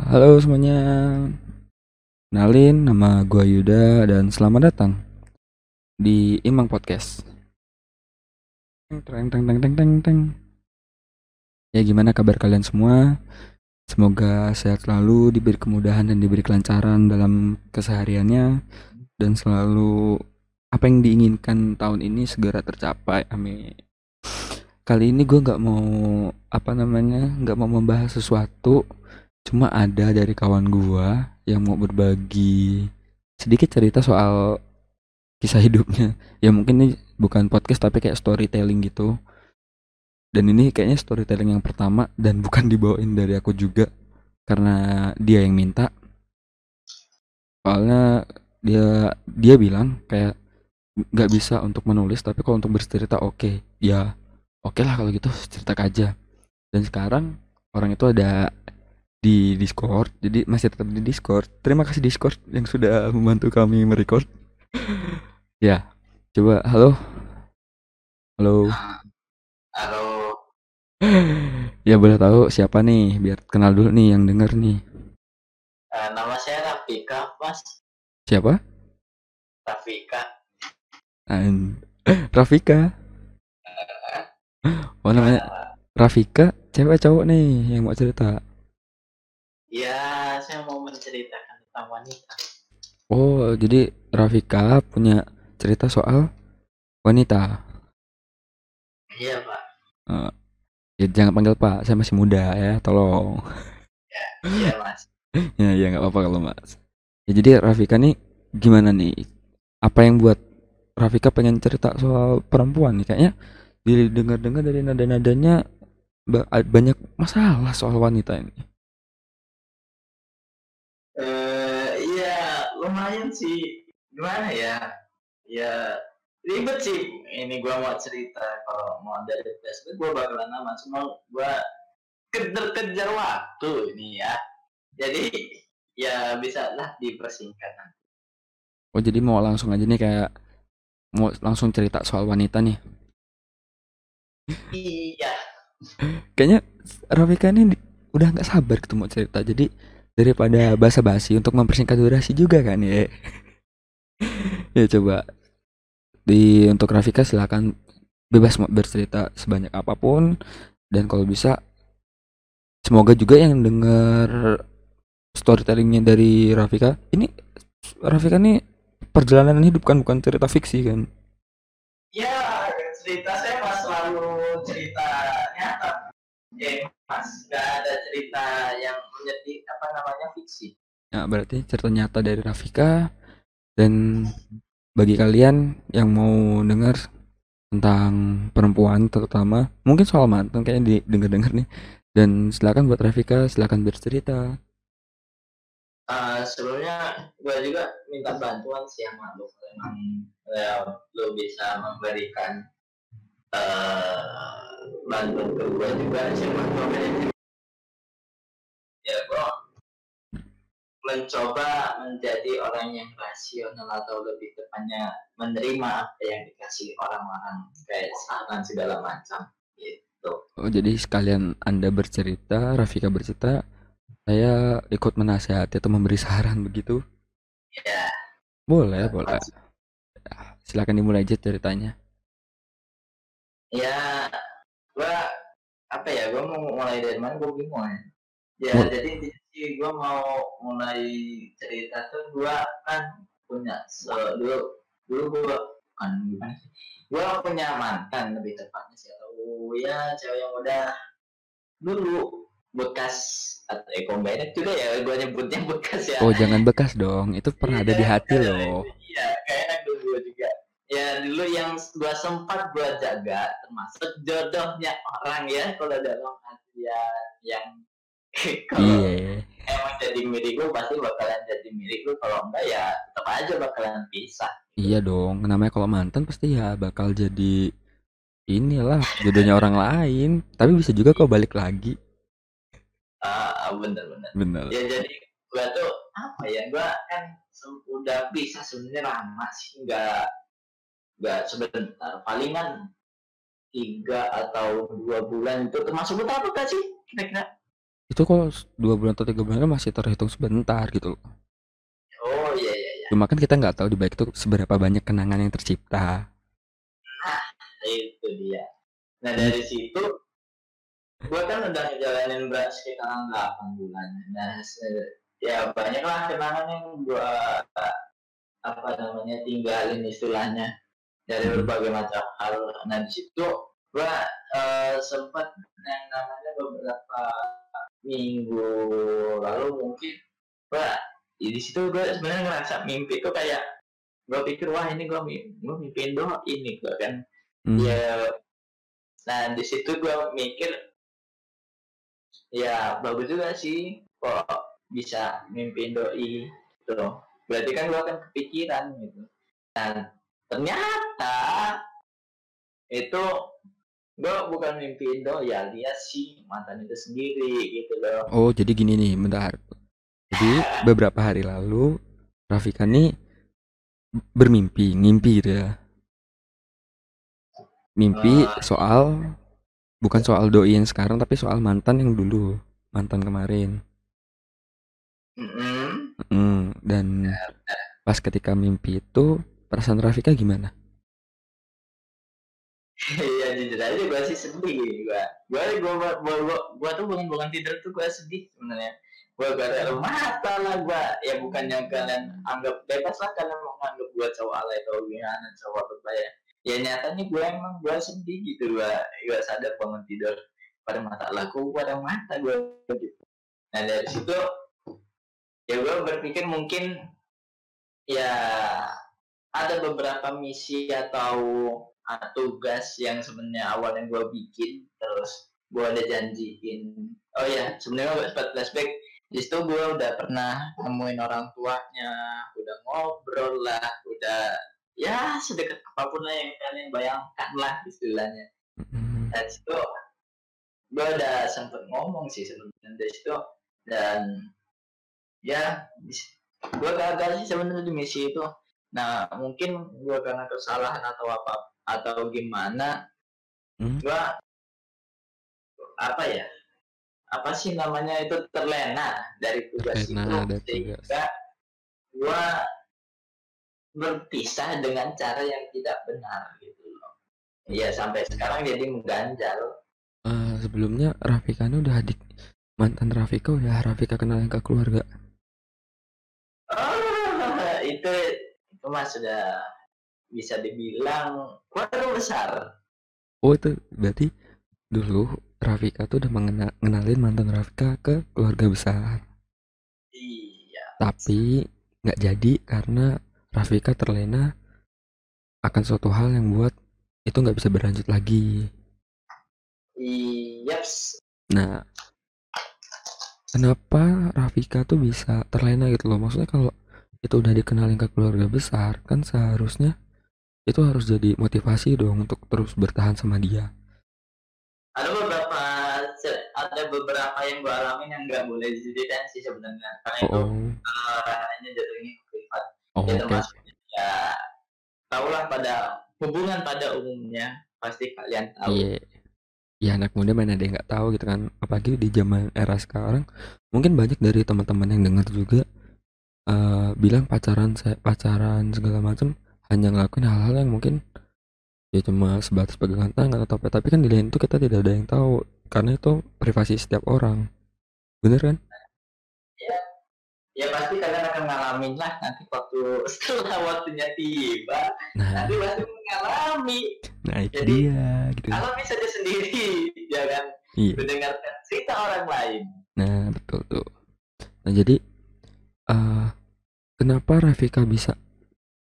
Halo semuanya, kenalin nama gua Yuda dan selamat datang di Imang Podcast. Teng teng teng teng teng teng. Ya gimana kabar kalian semua? Semoga sehat selalu, diberi kemudahan dan diberi kelancaran dalam kesehariannya dan selalu apa yang diinginkan tahun ini segera tercapai. Amin. Kali ini gue nggak mau apa namanya, nggak mau membahas sesuatu Cuma ada dari kawan gua yang mau berbagi sedikit cerita soal kisah hidupnya. Ya mungkin ini bukan podcast tapi kayak storytelling gitu. Dan ini kayaknya storytelling yang pertama dan bukan dibawain dari aku juga karena dia yang minta. Soalnya dia dia bilang kayak nggak bisa untuk menulis tapi kalau untuk bercerita oke ya oke lah kalau gitu cerita aja dan sekarang orang itu ada di Discord. Jadi masih tetap di Discord. Terima kasih Discord yang sudah membantu kami merecord. ya, coba halo. Halo. Halo. ya boleh tahu siapa nih? Biar kenal dulu nih yang denger nih. Uh, nama saya Rafika, Mas. Siapa? Rafika. And, Rafika. Oh namanya Rafika, cewek cowok nih yang mau cerita. Ya, saya mau menceritakan tentang wanita. Oh, jadi Rafika punya cerita soal wanita. Iya, Pak. Uh, ya jangan panggil Pak, saya masih muda ya, tolong. Ya, iya, Mas. ya, ya nggak apa-apa kalau Mas. Ya jadi Rafika nih gimana nih? Apa yang buat Rafika pengen cerita soal perempuan nih? Kayaknya didengar-dengar dari nada-nadanya banyak masalah soal wanita ini. Lumayan sih. Gimana ya? Ya ribet sih. Ini gua mau cerita kalau mau dari flashback gua bakalan nama. Cuma gua kejar-kejar waktu ini ya. Jadi ya bisa lah dipersingkat nanti. Oh jadi mau langsung aja nih kayak mau langsung cerita soal wanita nih. Iya. Kayaknya Rafika ini udah nggak sabar ketemu cerita. Jadi daripada basa-basi untuk mempersingkat durasi juga kan ya. ya coba. Di untuk Rafika silahkan bebas bercerita sebanyak apa pun. Dan kalau bisa semoga juga yang dengar storytellingnya dari Rafika ini Rafika nih perjalanan hidup kan bukan cerita fiksi kan? Ya cerita. Saya mas selalu cerita nyata. Ya mas nggak ada cerita yang menjadi apa namanya fiksi. Nah berarti cerita nyata dari Rafika dan bagi kalian yang mau dengar tentang perempuan terutama mungkin soal mantan kayaknya didengar-dengar nih. Dan silakan buat Rafika silakan bercerita. Uh, sebelumnya gue juga minta bantuan sih sama lo memang ya, lo bisa memberikan uh, bantuan ke gue juga tahu ya gue mencoba menjadi orang yang rasional atau lebih tepatnya menerima apa yang dikasih orang-orang kayak saran segala macam gitu. Oh jadi sekalian anda bercerita, Rafika bercerita, saya ikut menasehati atau memberi saran begitu? Ya. Boleh, ya, boleh. Silakan dimulai aja ceritanya. Ya, gua apa ya? Gua mau mulai dari mana? Gua bingung ya. Ya, oh. jadi jadi gue mau mulai cerita tuh gue kan punya so, dulu dulu gue kan gimana sih gue punya mantan lebih tepatnya sih. Atau ya cewek yang udah dulu bekas atau eh enak juga ya gue nyebutnya bekas ya. Oh jangan bekas dong itu pernah ada di iya, hati loh. iya kayak enak dulu juga. Ya dulu yang gue sempat gue jaga termasuk jodohnya orang ya kalau dalam artian yang iya emang jadi milik lu pasti bakalan jadi milik lu. Kalau enggak ya tetap aja bakalan pisah. Iya dong namanya kalau mantan pasti ya bakal jadi inilah jodohnya orang lain. Tapi bisa juga kok balik lagi. Ah uh, bener bener. Bener. Ya jadi gua tuh apa ya gua kan udah bisa sebenarnya lama sih. Nggak nggak sebentar. Palingan tiga atau dua bulan itu termasuk berapa sih? Kira-kira itu kok dua bulan atau tiga bulan kan masih terhitung sebentar gitu loh. Oh iya iya iya. Cuma kan kita nggak tahu di balik itu seberapa banyak kenangan yang tercipta. Itu dia. Nah dari situ gue kan udah ngejalanin berat sekitar 8 bulan. Nah se- ya banyak lah kenangan yang gue apa namanya tinggalin istilahnya dari Mhm. berbagai macam hal. Nah di situ gue sempat yang namanya beberapa minggu lalu mungkin. Gue di situ gue sebenarnya ngerasa mimpi itu kayak gue pikir wah ini gue gue mimpiin doa ini gue kan. Hmm. ya nah di situ gue mikir ya bagus juga sih kok bisa mimpiin doi gitu loh. Berarti kan gue akan kepikiran gitu. Dan ternyata itu gue bukan mimpiin doi ya dia si mantan itu sendiri gitu loh oh jadi gini nih bentar jadi beberapa hari lalu Rafika nih bermimpi ngimpi gitu ya mimpi Ah. soal bukan soal doi yang sekarang tapi soal mantan yang dulu mantan kemarin Mm-mm. Hmm, dan pas ketika mimpi itu perasaan Rafika gimana? Jujur aja gue sih sedih gue gue gue gue gue tuh bukan bukan tidur tuh gue sedih sebenarnya. Gue gak ada mata lah gue ya bukannya kalian anggap bebas lah kalian mau nganggap gue cowok alay atau gimana cowok berbahaya ya. Nyatanya gue emang gue sedih gitu gue gue sadar bangun tidur. Pada mata lah gue pada mata gue gitu nah dari situ ya gue berpikir mungkin ya ada beberapa misi atau tugas yang sebenarnya awalnya gue bikin terus gue ada janjiin. Oh ya sebenarnya gue sempat flashback di situ gue udah pernah nemuin orang tuanya udah ngobrol lah udah ya sedekat apa pun lah yang kalian bayangkan lah istilahnya. Hmm, dan situ gue udah sempet ngomong sih sebenarnya dari situ dan ya gue gagal sih sebenarnya di misi itu. Nah mungkin gue karena kesalahan atau apa atau gimana? Hmm. gue apa ya? Apa sih namanya itu terlena dari tugas Terlena itu sehingga gue berpisah dengan cara yang tidak benar gitu loh. Ya sampai sekarang jadi mengganjal. Eh, sebelumnya Rafika ini udah adik mantan Rafika udah Rafika kenalin ke keluarga. Oh, itu itu mah sudah bisa dibilang keluarga besar. Oh itu berarti dulu Rafika tuh udah mengena- ngenalin mantan Rafika ke keluarga besar. Iya. Tapi nggak jadi karena Rafika terlena akan suatu hal yang buat itu nggak bisa berlanjut lagi. Iya. Nah, kenapa Rafika tuh bisa terlena gitu loh? Maksudnya kalau itu udah dikenalin ke keluarga besar, kan seharusnya itu harus jadi motivasi dong untuk terus bertahan sama dia. Ada beberapa ada beberapa yang gue alamin yang nggak boleh diceritain sih sebenarnya karena itu Oh, eh, ranahnya jatuhnya privat. oh, Ya termasuk ya tahulah pada hubungan pada umumnya pasti kalian tahu. Iya. Ya anak muda mana ada yang nggak tahu gitu kan. Apalagi di zaman era sekarang, mungkin banyak dari teman-teman yang dengar juga eh, bilang pacaran pacaran segala macam hanya ngelakuin hal-hal yang mungkin ya cuma sebatas pegangan tangan atau apa. Tapi kan di lain itu kita tidak ada yang tahu karena itu privasi setiap orang. Bener kan? Ya pasti kalian akan ngalamin lah nanti waktu setelah waktunya tiba Nah, nanti pasti mengalami nah itu Jadi, dia gitu. alami saja sendiri jangan Iya. mendengarkan cerita orang lain Nah, betul tuh. Nah, jadi eh kenapa Rafika bisa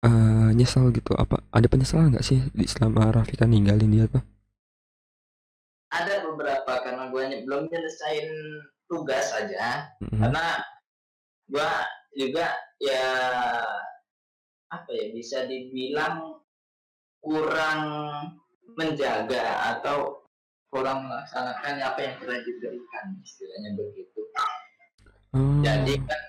eh nyesal gitu? Apa ada penyesalan nggak sih di selama Rafika ninggalin dia tuh? ada beberapa karena gue belum nyelesain tugas aja Mm-mm. karena gue juga ya apa ya bisa dibilang kurang menjaga atau kurang melaksanakan apa yang telah diberikan istilahnya begitu Oh, jadi kan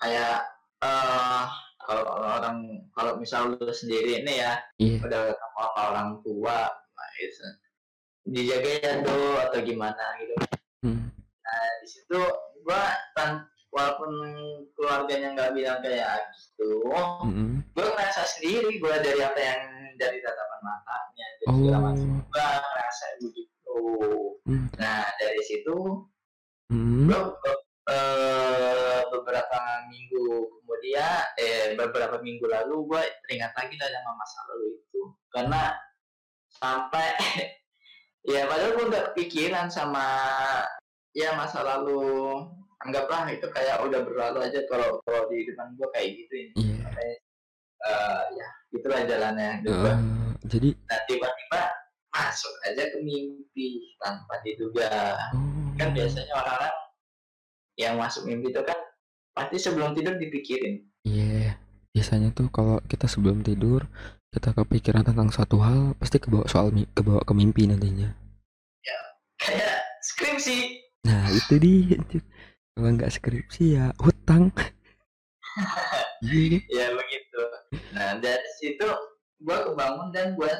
kayak eh kalau orang kalau misal lu sendiri ini ya iya. udah sama orang tua nah, itu dijaga ya tuh atau gimana gitu Hmm. nah di situ gue tan walaupun keluarganya nggak bilang kayak gitu Mm-mm. gue ngerasa sendiri gue dari apa yang dari tatapan matanya dan Oh. segala macam gue ngerasa begitu Hmm. nah dari situ Mm-mm. gue eh, beberapa minggu kemudian eh beberapa minggu lalu gue teringat lagi lah sama masa lalu itu karena sampai ya padahal gue nggak kepikiran sama ya masa lalu anggaplah itu kayak udah berlalu aja kalau kalau di depan gue kayak gitu ini Iya. Makanya, eh, ya itulah jalannya gua. Eh, jadi nah tiba-tiba masuk aja ke mimpi tanpa diduga oh. kan biasanya orang-orang yang masuk mimpi itu kan pasti sebelum tidur dipikirin Iya. Biasanya tuh kalau kita sebelum tidur kita kepikiran tentang suatu hal pasti kebawa soal kebawa ke mimpi nantinya. kayak skripsi Nah itu dia. Kalau nggak skripsi ya hutang. Ya begitu nah dari situ gua kebangun dan gua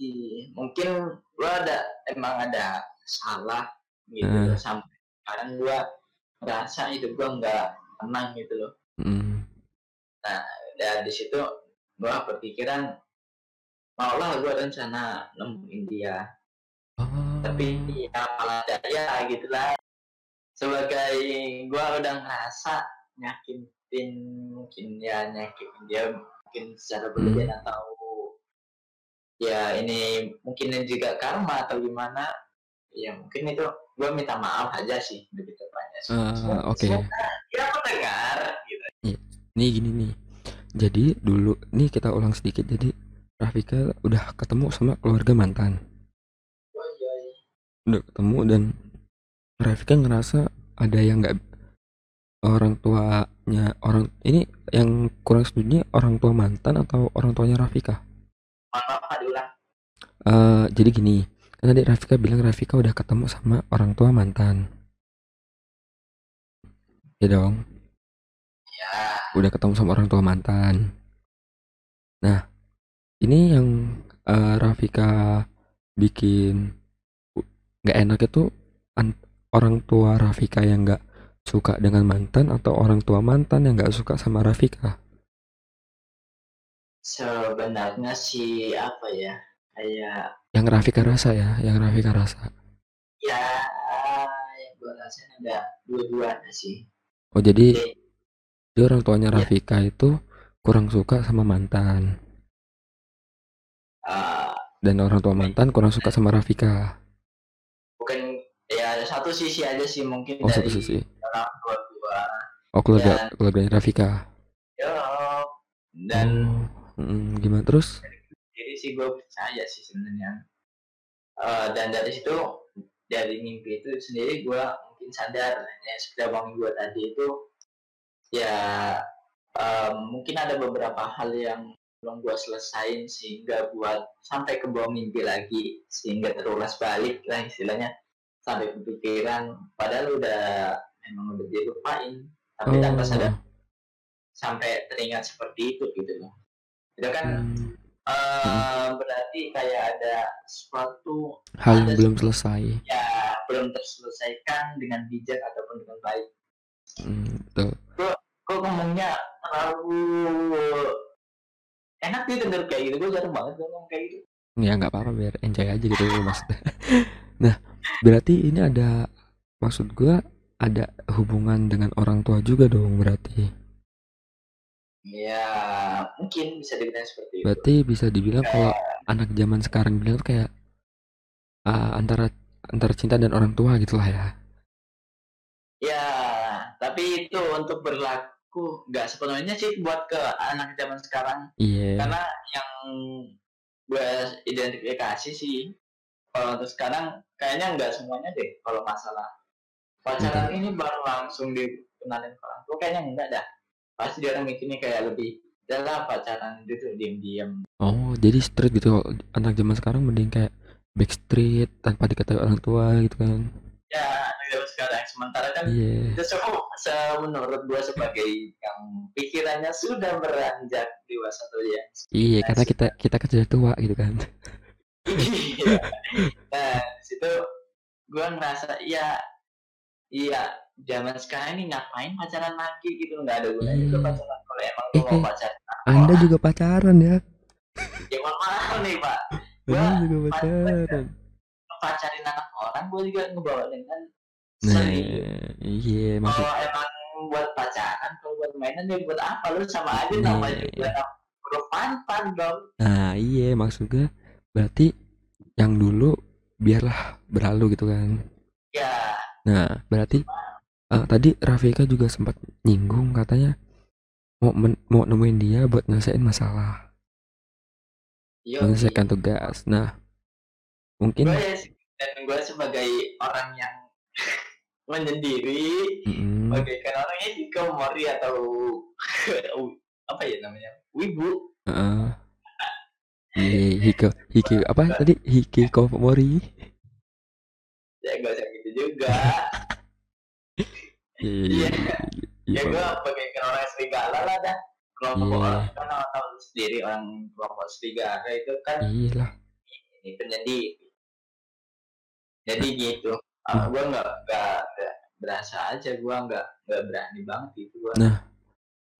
di mungkin gua ada emang ada salah gitu loh. sampai sekarang gua merasa hidup gua nggak tenang gitu loh. Mm. dan di situ gua berpikiran maulah gua rencana nemuin dia. Oh. tapi ya malah daya gitu lah sebagai gua udah ngerasa nyakitin mungkin ya nyakitin dia mungkin secara berlebihan atau ya ini mungkin juga karma atau gimana ya mungkin itu gua minta maaf aja sih lebih tepatnya Eh, oke. dia mendengar gitu Nih gini nih. Jadi dulu nih kita ulang sedikit. Jadi Rafika udah ketemu sama keluarga mantan. oh, iya, iya. Udah ketemu dan Rafika ngerasa ada yang nggak orang tuanya orang ini yang kurang setuju orang tua mantan atau orang tuanya Rafika. diulang Eh jadi gini, kan tadi Rafika bilang Rafika udah ketemu sama orang tua mantan. Ya dong, ya udah ketemu sama orang tua mantan. Nah, ini yang eh, Rafika bikin nggak enak itu an- orang tua Rafika yang nggak suka dengan mantan atau orang tua mantan yang nggak suka sama Rafika. sebenarnya sih apa ya kayak Yang Rafika rasa ya, yang Rafika rasa. ya yang gue rasain ada dua-duanya sih Oh jadi, jadi orang tuanya Iya. Rafika itu kurang suka sama mantan. eh, dan orang tua mantan kurang suka sama Rafika. bukan ya satu sisi aja sih mungkin Oh satu dari sisi. orang tua gua Oh keluarga Dan- keluarganya Rafika. ya dan oh, mm, gimana terus? jadi sih gue percaya sih sebenarnya Eh, dan dari situ dari mimpi itu sendiri gue mungkin sadar ya seperti abang gue tadi itu ya eh, mungkin ada beberapa hal yang belum gue selesain sehingga buat sampai ke bawah mimpi lagi sehingga terulas balik lah istilahnya sampai kepikiran padahal udah memang udah dilupain tapi tanpa sadar Oh, sampai teringat seperti itu gitu loh. Itu kan hmm, eh, berarti kayak ada sesuatu hal yang ada belum selesai. ya belum terselesaikan dengan bijak ataupun dengan baik Hmm, betul. kok ngomongnya terlalu enak sih denger kayak gitu gue jarang banget gue ngomong kayak gitu Ya nggak apa-apa biar enjoy aja gitu maksudnya. nah, berarti ini ada maksud gua ada hubungan dengan orang tua juga dong berarti. ya mungkin bisa dibilang seperti itu. Berarti bisa dibilang kalau anak zaman sekarang bilang tuh kayak ah, antara antara cinta dan orang tua gitulah ya. ya tapi itu untuk berlaku nggak sepenuhnya sih buat ke anak zaman sekarang. Iya. karena yang gue identifikasi sih kalau untuk sekarang kayaknya nggak semuanya deh kalau masalah. Pacaran ini baru langsung dikenalin ke orang tua kayaknya enggak dah. Pasti dia orang mikirnya kayak lebih adalah pacaran itu tuh diam-diam Oh, jadi street gitu. Anak zaman sekarang mending kayak backstreet tanpa diketahui orang tua gitu kan. ya anak zaman sekarang sementara kan Iya. itu semua se- menurut gue sebagai yang pikirannya sudah beranjak dewasa tuh ya Iya, karena kita kita kan sudah tua gitu kan. Iya. nah situ gue ngerasa ya iya zaman sekarang ini ngapain pacaran lagi gitu nggak ada gunanya Iya. pacaran kalau emang Eh, mau eh. pacaran Anda orang. juga pacaran ya? ya maaf nih pak Anda juga pacaran. pacarin anak orang gue juga ngebawa dengan Nah, iya maksud kalau emang buat pacaran kalau buat mainan ya buat apa lu sama aja Nih. namanya juga bro pantan dong Nah, iya maksud gue berarti yang dulu biarlah berlalu gitu kan. ya Nah, berarti eh, tadi Rafika juga sempat nyinggung katanya mau men- mau nemuin dia buat nyelesain masalah, yo menyelesaikan tugas. Nah, mungkin gue dan gue sebagai orang yang menyendiri Mm-mm. bagaikan orangnya hikikomori atau apa ya namanya wibu Heeh. Iya, hiko, hiki apa tadi? Hikikomori. ya gak usah gitu juga Iya, iya, Iya. iya, iya, ya gue Pak. bagaikan orang serigala lah dah kelompok Iya. orang kan orang tahu sendiri orang kelompok serigala itu kan Iya lah. ini penyendiri jadi gitu Hmm. gue nggak nggak berasa aja gue nggak nggak berani banget gitu gue Nah,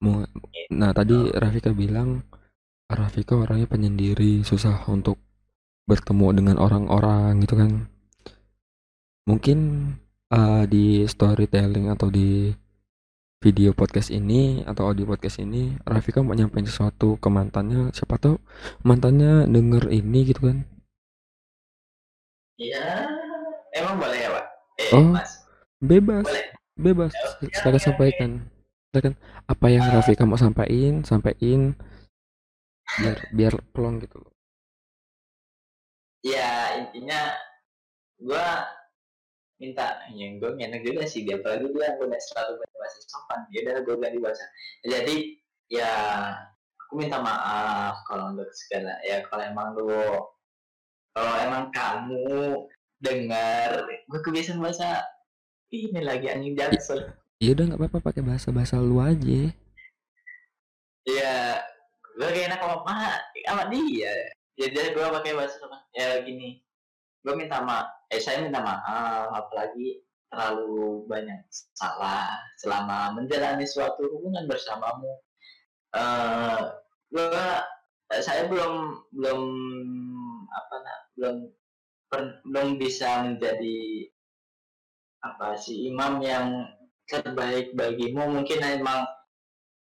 mau nah tadi Rafika bilang Rafika orangnya penyendiri, susah untuk bertemu dengan orang-orang gitu kan. Mungkin eh, di storytelling atau di video podcast ini atau audio podcast ini Rafika mau nyampein sesuatu ke mantannya, siapa tahu mantannya denger ini gitu kan. ya emang boleh ya pak eh Oh. mas Bebas, boleh bebas. Oke, Silakan oke, sampaikan. Silakan apa yang Rafika mau sampaikan, sampaikan biar biar plong gitu loh. ya intinya gue minta yang gue enak juga sih dia apalagi dia gue selalu bahasa sopan. Ya udah gue ganti bahasa jadi ya aku minta maaf kalau untuk segala ya kalau emang lu kalau emang kamu dengar gue kebiasaan bahasa ini lagi anjing jaksel. Ya udah nggak apa-apa pakai bahasa-bahasa lu aja. ya gue gak enak sama sama sama dia. Ya jadi gue pakai bahasa sopan ya gini. Gue minta maaf eh saya minta maaf apalagi terlalu banyak salah selama menjalani suatu hubungan bersamamu. Eh gue saya belum belum apa nak belum per- belum bisa menjadi apa sih imam yang terbaik bagimu. Mungkin emang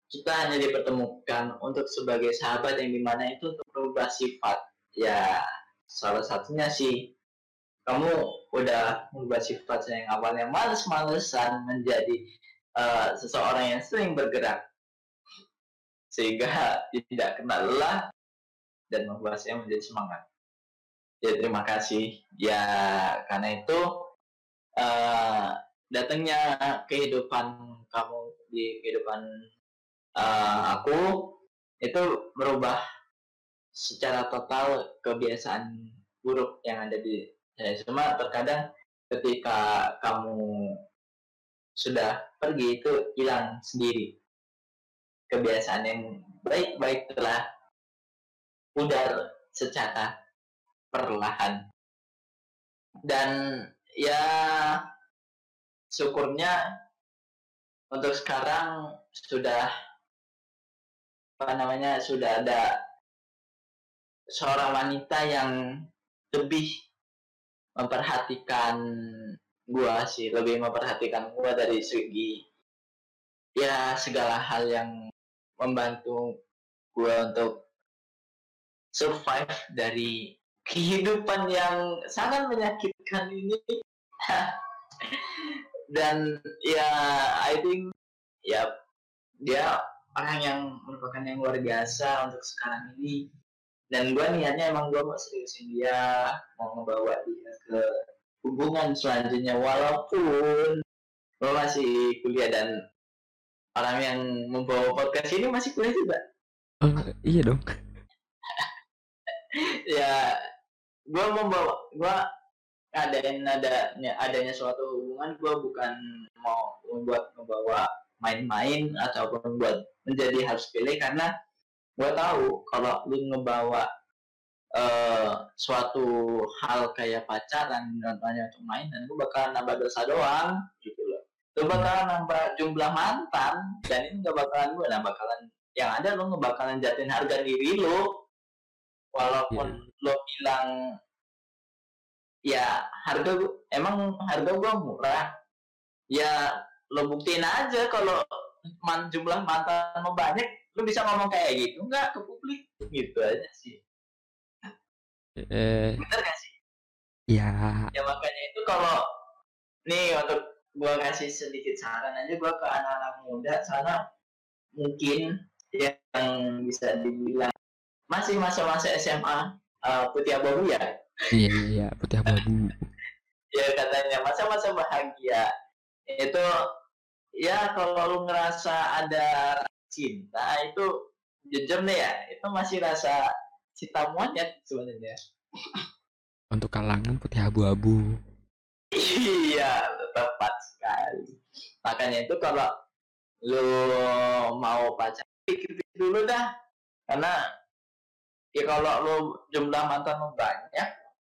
kita hanya dipertemukan untuk sebagai sahabat yang di mana itu untuk merubah sifat. Ya salah satunya sih kamu udah merubah sifat yang awalnya males-malesan menjadi eh, seseorang yang sering bergerak. Sehingga tidak kena lelah dan membuat saya menjadi semangat. Ya terima kasih. Ya karena itu eh, datangnya kehidupan kamu di kehidupan eh, aku itu merubah secara total kebiasaan buruk yang ada di saya cuma terkadang ketika kamu sudah pergi itu hilang sendiri. Kebiasaan yang baik-baik telah pudar secara perlahan. Dan ya syukurnya untuk sekarang sudah apa namanya sudah ada seorang wanita yang lebih memperhatikan gua sih lebih memperhatikan gua dari segi ya segala hal yang membantu gua untuk survive dari kehidupan yang sangat menyakitkan ini. Dan ya I think ya dia orang yang merupakan yang luar biasa untuk sekarang ini dan gue niatnya emang gue mau seriusin dia mau membawa dia ke hubungan selanjutnya. Walaupun gue masih kuliah dan orang yang membawa podcast ini masih kuliah juga. Eh, iya dong. ya gue membawa gue adain adanya adanya suatu hubungan gue bukan mau membuat membawa main-main ataupun buat menjadi harus pilih karena gue tahu kalau lu ngebawa eh, suatu hal kayak pacaran contohnya untuk main dan gue bakal nambah dosa doang. Gitu loh lu bakalan nambah jumlah mantan dan ini nggak bakalan gue nah bakalan yang ada lu nggak bakalan jatuhin harga diri lu. Walaupun lo bilang ya harga gua, emang harga gua murah. Ya lo buktiin aja kalau man, jumlah mantan lo banyak lo bisa ngomong kayak gitu? Nggak ke publik. Gitu aja sih. Eh. Bener gak sih? Ya. Ya makanya itu kalau nih untuk gua kasih sedikit saran aja gua ke anak-anak muda sana mungkin yang bisa dibilang masih masa-masa SMA uh, putih abu ya? Iya iya putih abu-abu ya katanya masa-masa bahagia. Itu ya kalau lu ngerasa ada cinta itu jujur nih ya itu masih rasa cinta monyet sebenarnya. Untuk kalangan putih abu-abu. Iya tepat sekali. Makanya itu kalau lu mau pacar pikir-pikir dulu dah. Karena ya kalau lu jumlah mantan lu banyak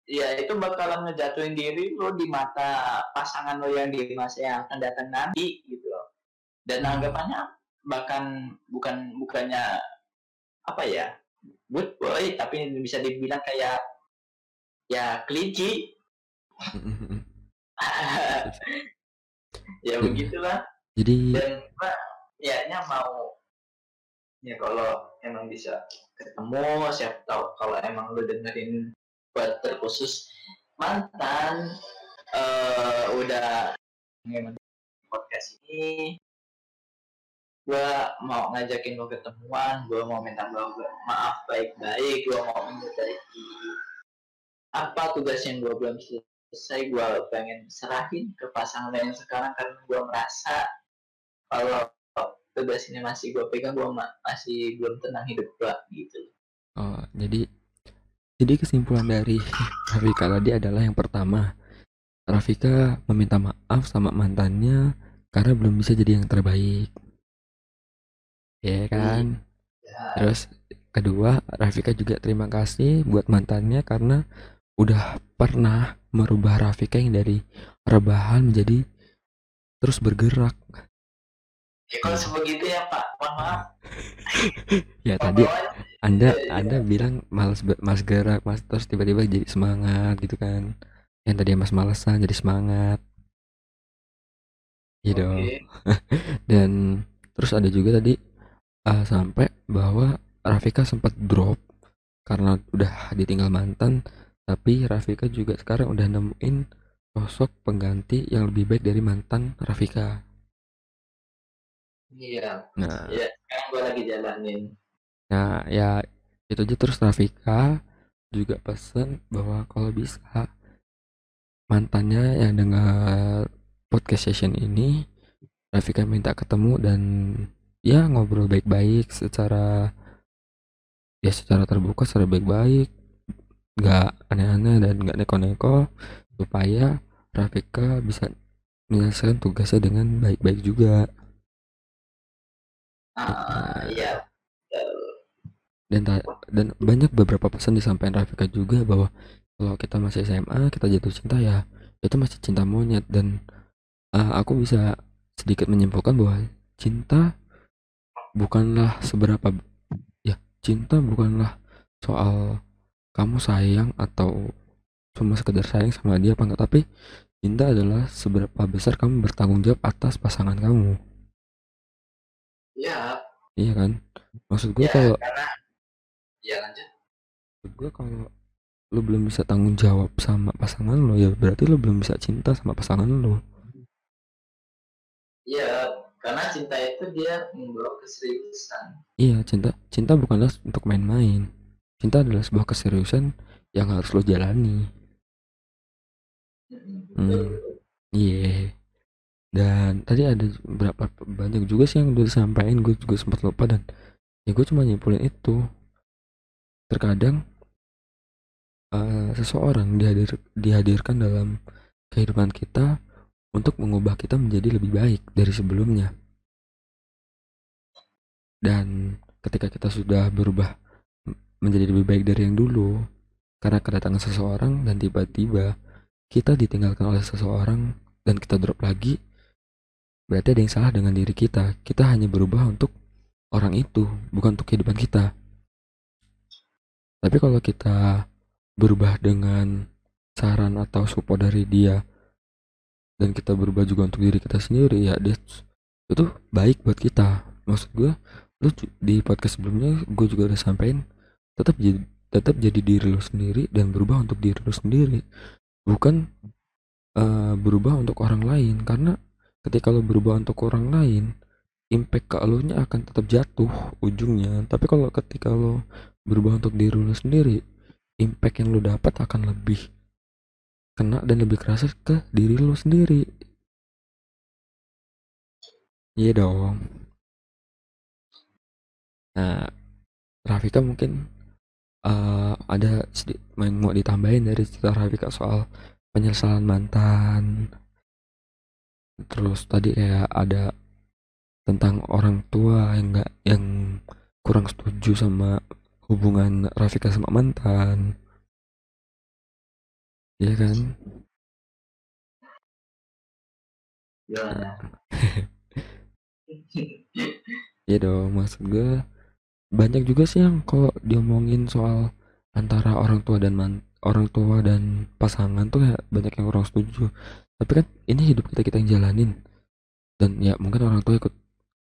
ya itu bakalan ngejatuhin diri lo di mata pasangan lo yang di masa yang akan datang nanti gitu loh. Dan anggapannya bahkan bukan bukannya apa ya good boy tapi bisa dibilang kayak ya kelinci. Ya begitulah. Jadi dan gua ya mau ya kalau emang bisa ketemu siapa tahu kalau emang lu dengerin buat terkhusus mantan uh, udah podcast ini gue mau ngajakin lo ketemuan gue mau minta maaf baik-baik gue mau memperbaiki apa tugas yang gue belum selesai gue pengen serahin ke pasangan yang sekarang karena gue merasa kalau tugas ini masih gue pegang gue masih belum tenang hidup gue gitu. Oh jadi jadi kesimpulan dari Rafika tadi adalah yang pertama Rafika meminta maaf sama mantannya karena belum bisa jadi yang terbaik ya kan? Terus kedua Rafika juga terima kasih buat mantannya karena udah pernah merubah Rafika yang dari rebahan menjadi terus bergerak. Ya kalau sebegitu ya pak. Mohon maaf. Ya tadi anda anda bilang malas mas gerak mas terus tiba-tiba jadi semangat gitu kan. Yang tadi mas malesan jadi semangat. Gitu okay. dan terus ada juga tadi uh, sampai bahwa Rafika sempat drop karena udah ditinggal mantan tapi Rafika juga sekarang udah nemuin sosok pengganti yang lebih baik dari mantan Rafika. Iya. Nah. Ya sekarang gue lagi jalanin. Nah ya itu aja. Terus Rafika juga pesan bahwa kalau bisa mantannya yang dengar podcast session ini Rafika minta ketemu dan ya ngobrol baik-baik secara ya secara terbuka secara baik-baik. Nggak aneh-aneh dan nggak neko-neko supaya Rafika bisa menyelesaikan tugasnya dengan baik-baik juga. Uh, ya dan dan banyak beberapa pesan disampaikan Rafika juga bahwa kalau kita masih SMA kita jatuh cinta ya itu masih cinta monyet. Dan uh, aku bisa sedikit menyimpulkan bahwa cinta bukanlah seberapa ya cinta bukanlah soal kamu sayang atau cuma sekedar sayang sama dia apa enggak tapi cinta adalah seberapa besar kamu bertanggung jawab atas pasangan kamu. Iya iya kan? Maksud gue ya, kalau karena ya lanjut. Maksud gue kalau lo belum bisa tanggung jawab sama pasangan lo ya berarti lo belum bisa cinta sama pasangan lo iya karena cinta itu dia membawa keseriusan. Iya cinta cinta bukanlah untuk main-main. Cinta adalah sebuah keseriusan yang harus lo jalani. Hmm. iya. Yeah. dan tadi ada berapa banyak juga sih yang udah disampaikan gue juga sempat lupa dan ya gue cuma nyimpulin itu. Terkadang uh, seseorang dihadir dihadirkan dalam kehidupan kita untuk mengubah kita menjadi lebih baik dari sebelumnya. Dan ketika kita sudah berubah menjadi lebih baik dari yang dulu, karena kedatangan seseorang dan tiba-tiba kita ditinggalkan oleh seseorang dan kita drop lagi, berarti ada yang salah dengan diri kita. Kita hanya berubah untuk orang itu, bukan untuk kehidupan kita. Tapi kalau kita berubah dengan saran atau support dari dia dan kita berubah juga untuk diri kita sendiri ya dia itu baik buat kita. Maksud gue lu di podcast sebelumnya gue juga udah sampein tetap jadi tetap jadi diri lu sendiri dan berubah untuk diri lu sendiri. Bukan uh, berubah untuk orang lain karena ketika lo berubah untuk orang lain impact ke lo nya akan tetap jatuh ujungnya. Tapi kalau ketika lo berubah untuk diri lo sendiri impact yang lo dapat akan lebih kena dan lebih kerasa ke diri lo sendiri. Iya dong. Nah Rafika mungkin uh, ada sedikit mau ditambahin dari cerita Rafika soal penyesalan mantan. Terus tadi kayak ada tentang orang tua yang enggak yang kurang setuju sama hubungan Rafika sama mantan Iya kan? Gimana? Iya dong, maksud gue banyak juga sih yang kalau diomongin soal antara orang tua dan man, orang tua dan pasangan tuh ya banyak yang orang setuju. Tapi kan ini hidup kita kita yang jalanin dan ya mungkin orang tua ikut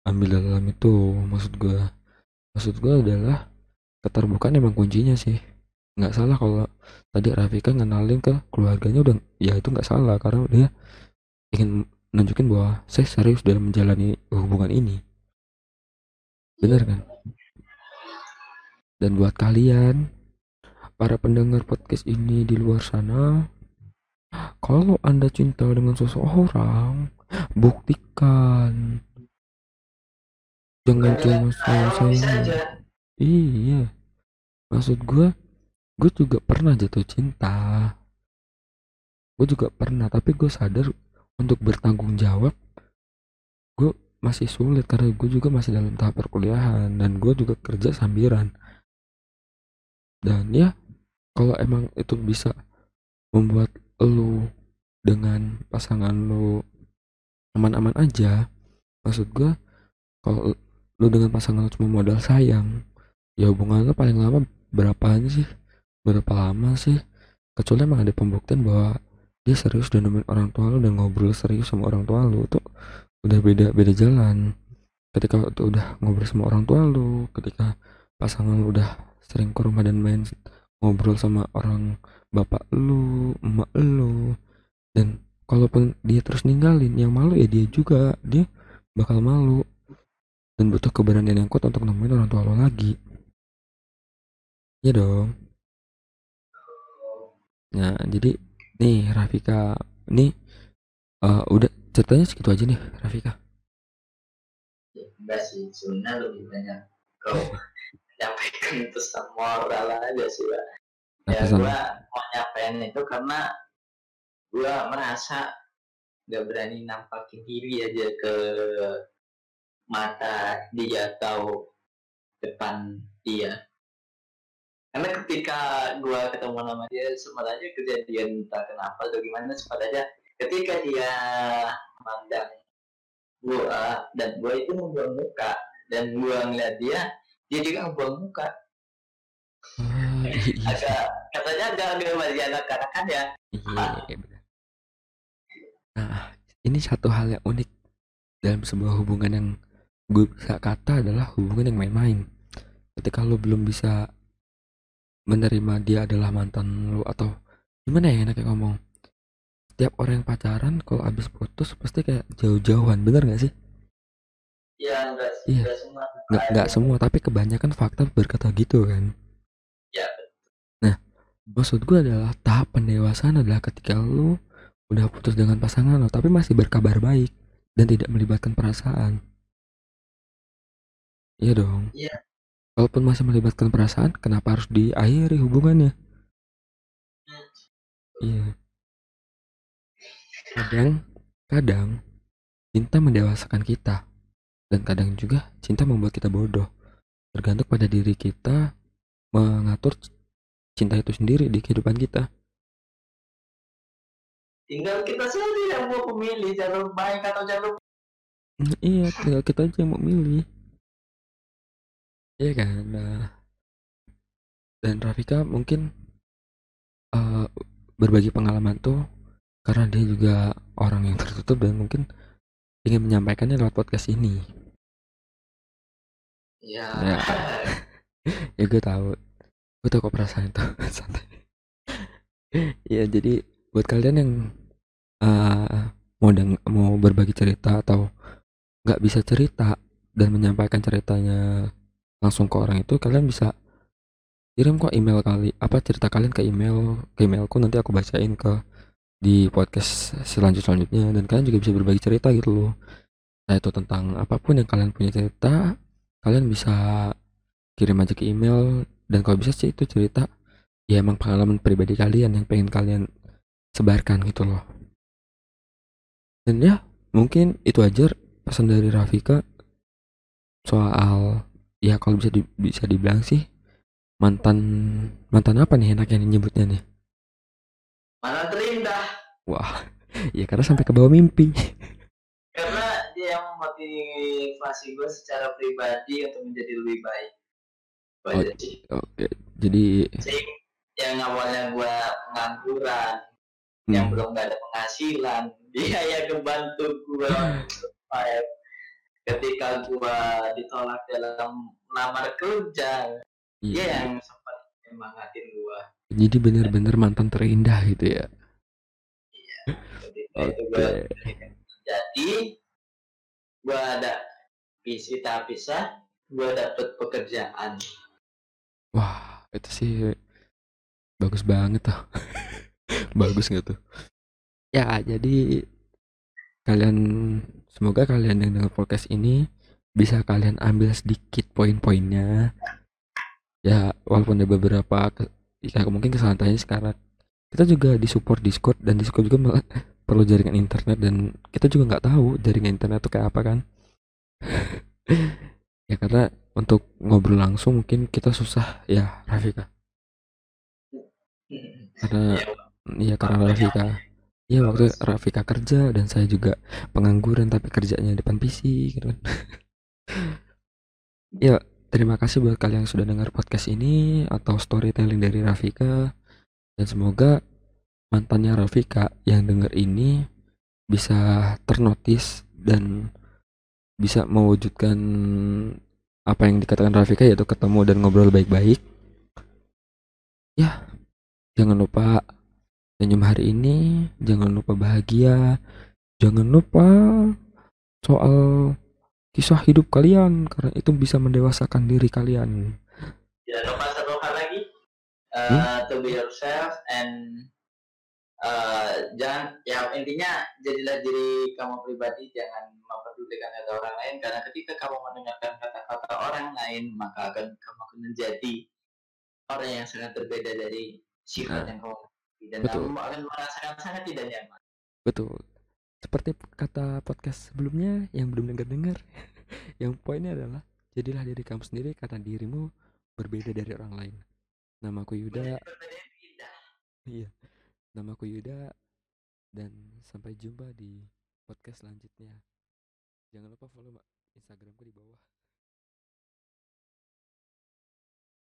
ambil dalam itu maksud gue. Maksud gue adalah keterbukaan emang kuncinya sih nggak salah kalau tadi Rafika ngenalin ke keluarganya udah ya itu nggak salah karena dia ingin nunjukin bahwa saya serius dalam menjalani hubungan ini bener kan dan buat kalian para pendengar podcast ini di luar sana kalau anda cinta dengan seseorang buktikan jangan cuma sayang-sayang iya maksud gue gue juga pernah jatuh cinta. Gue juga pernah tapi gue sadar untuk bertanggung jawab gue masih sulit karena gue juga masih dalam tahap perkuliahan dan gue juga kerja sambiran. Dan ya kalau emang itu bisa membuat lu dengan pasangan lu aman-aman aja maksud gue kalau lu dengan pasangan lu cuma modal sayang ya hubungan lu paling lama berapa sih berapa lama sih? Kecuali emang ada pembuktian bahwa dia serius dan nemuin orang tua lu dan ngobrol serius sama orang tua lu tuh udah beda beda jalan. Ketika tuh udah ngobrol sama orang tua lu ketika pasangan lu udah sering ke rumah dan main ngobrol sama orang bapak lu emak lu dan kalaupun dia terus ninggalin yang malu ya dia juga dia bakal malu. Dan butuh keberanian yang kuat untuk nemuin orang tua lo lagi. Ya dong Nah, jadi nih Rafika, nih uh, udah ceritanya segitu aja nih Rafika. enggak sih, sebenarnya lebih banyak kau menyampaikan pesan moral aja sih, Pak. Ya, gue mau nyampein itu karena gue merasa gak berani nampakin diri aja ke mata dia atau depan dia karena ketika gue ketemu sama dia sempat aja kejadian entah kenapa atau gimana sempat aja ketika dia mandang gue dan gue itu membuang muka dan gue ngeliat dia dia juga membuang muka. Oh, iya. agak katanya agak agak masih anak kan ya iya, iya nah ini satu hal yang unik dalam sebuah hubungan yang gue bisa kata adalah hubungan yang main-main. Ketika lo belum bisa menerima dia adalah mantan lu atau gimana ya enaknya ngomong? Setiap orang yang pacaran kalau abis putus pasti kayak jauh-jauhan bener gak sih? Iya enggak iya. enggak semua. Enggak, enggak semua tapi kebanyakan fakta berkata gitu kan. Ya nah maksud gue adalah tahap pendewasaan adalah ketika lu udah putus dengan pasangan lo tapi masih berkabar baik dan tidak melibatkan perasaan. Iya dong. Iya Walaupun masih melibatkan perasaan, kenapa harus diakhiri hubungannya? Iya. Kadang, kadang cinta mendewasakan kita, dan kadang juga cinta membuat kita bodoh. Tergantung pada diri kita mengatur cinta itu sendiri di kehidupan kita. Tinggal kita sendiri yang mau memilih jalur baik atau jalur iya, tinggal kita aja yang mau milih. Iya kan? Nah, dan Rafika mungkin uh, berbagi pengalaman tuh karena dia juga orang yang tertutup dan mungkin ingin menyampaikannya lewat podcast ini. Ya. Ya, ya gue tahu. Gue tahu kok perasaan itu santai. ya jadi buat kalian yang uh, mau deng mau berbagi cerita atau nggak bisa cerita dan menyampaikan ceritanya langsung ke orang itu kalian bisa kirim kok email kali apa cerita kalian ke email ke emailku nanti aku bacain ke di podcast selanjut selanjutnya dan kalian juga bisa berbagi cerita gitu loh. Nah itu tentang apa pun yang kalian punya cerita kalian bisa kirim aja ke email. Dan kalau bisa sih itu cerita ya emang pengalaman pribadi kalian yang pengen kalian sebarkan gitu loh. Dan ya mungkin itu aja pesan dari Rafika soal ya kalau bisa di, bisa dibilang sih mantan mantan apa nih enaknya nyebutnya nih mantan terindah wah ya karena sampai ke bawah mimpi karena dia yang memotivasi gue secara pribadi untuk menjadi lebih baik oh, oke okay. jadi Sing, yang awalnya gue pengangguran hmm. yang belum gak ada penghasilan dia yang membantu gue ketika gue ditolak dalam melamar kerja Iya. Dia yang sempat nyemangatin gua. Jadi bener-bener mantan terindah gitu ya. Iya. Oke. Okay. Jadi gua ada visi tak bisa, gua dapet pekerjaan. Wah, itu sih bagus banget tuh. bagus nggak tuh? Ya, jadi kalian semoga kalian yang dengar podcast ini bisa kalian ambil sedikit poin-poinnya. Ya walaupun ada beberapa ya mungkin kesalahan tanya sekarang kita juga di support Discord dan Discord juga perlu jaringan internet dan kita juga nggak tahu jaringan internet itu kayak apa kan. Ya karena untuk ngobrol langsung mungkin kita susah ya Rafika. Karena ya karena Rafika ya waktu Rafika kerja dan saya juga pengangguran tapi kerjanya depan PC gitu kan ya Terima kasih buat kalian yang sudah dengar podcast ini atau storytelling dari Rafika dan semoga mantannya Rafika yang dengar ini bisa ternotis dan bisa mewujudkan apa yang dikatakan Rafika yaitu ketemu dan ngobrol baik-baik. Ya, jangan lupa senyum hari ini, jangan lupa bahagia, jangan lupa soal kisah hidup kalian karena itu bisa mendewasakan diri kalian. Jangan lupa satu hal lagi, uh, hmm? to be yourself and uh, jangan ya intinya jadilah diri kamu pribadi jangan memperdulikan kata orang lain karena ketika kamu mendengarkan kata-kata orang lain maka akan kamu akan menjadi orang yang sangat berbeda dari sifat nah, yang kamu dan betul. kamu akan merasakan sangat tidak nyaman. Betul. Seperti kata podcast sebelumnya yang belum dengar-dengar yang poinnya adalah jadilah diri kamu sendiri karena dirimu berbeda dari orang lain. Namaku Yuda. Iya. Namaku Yuda dan sampai jumpa di podcast selanjutnya. Jangan lupa follow instagramku di bawah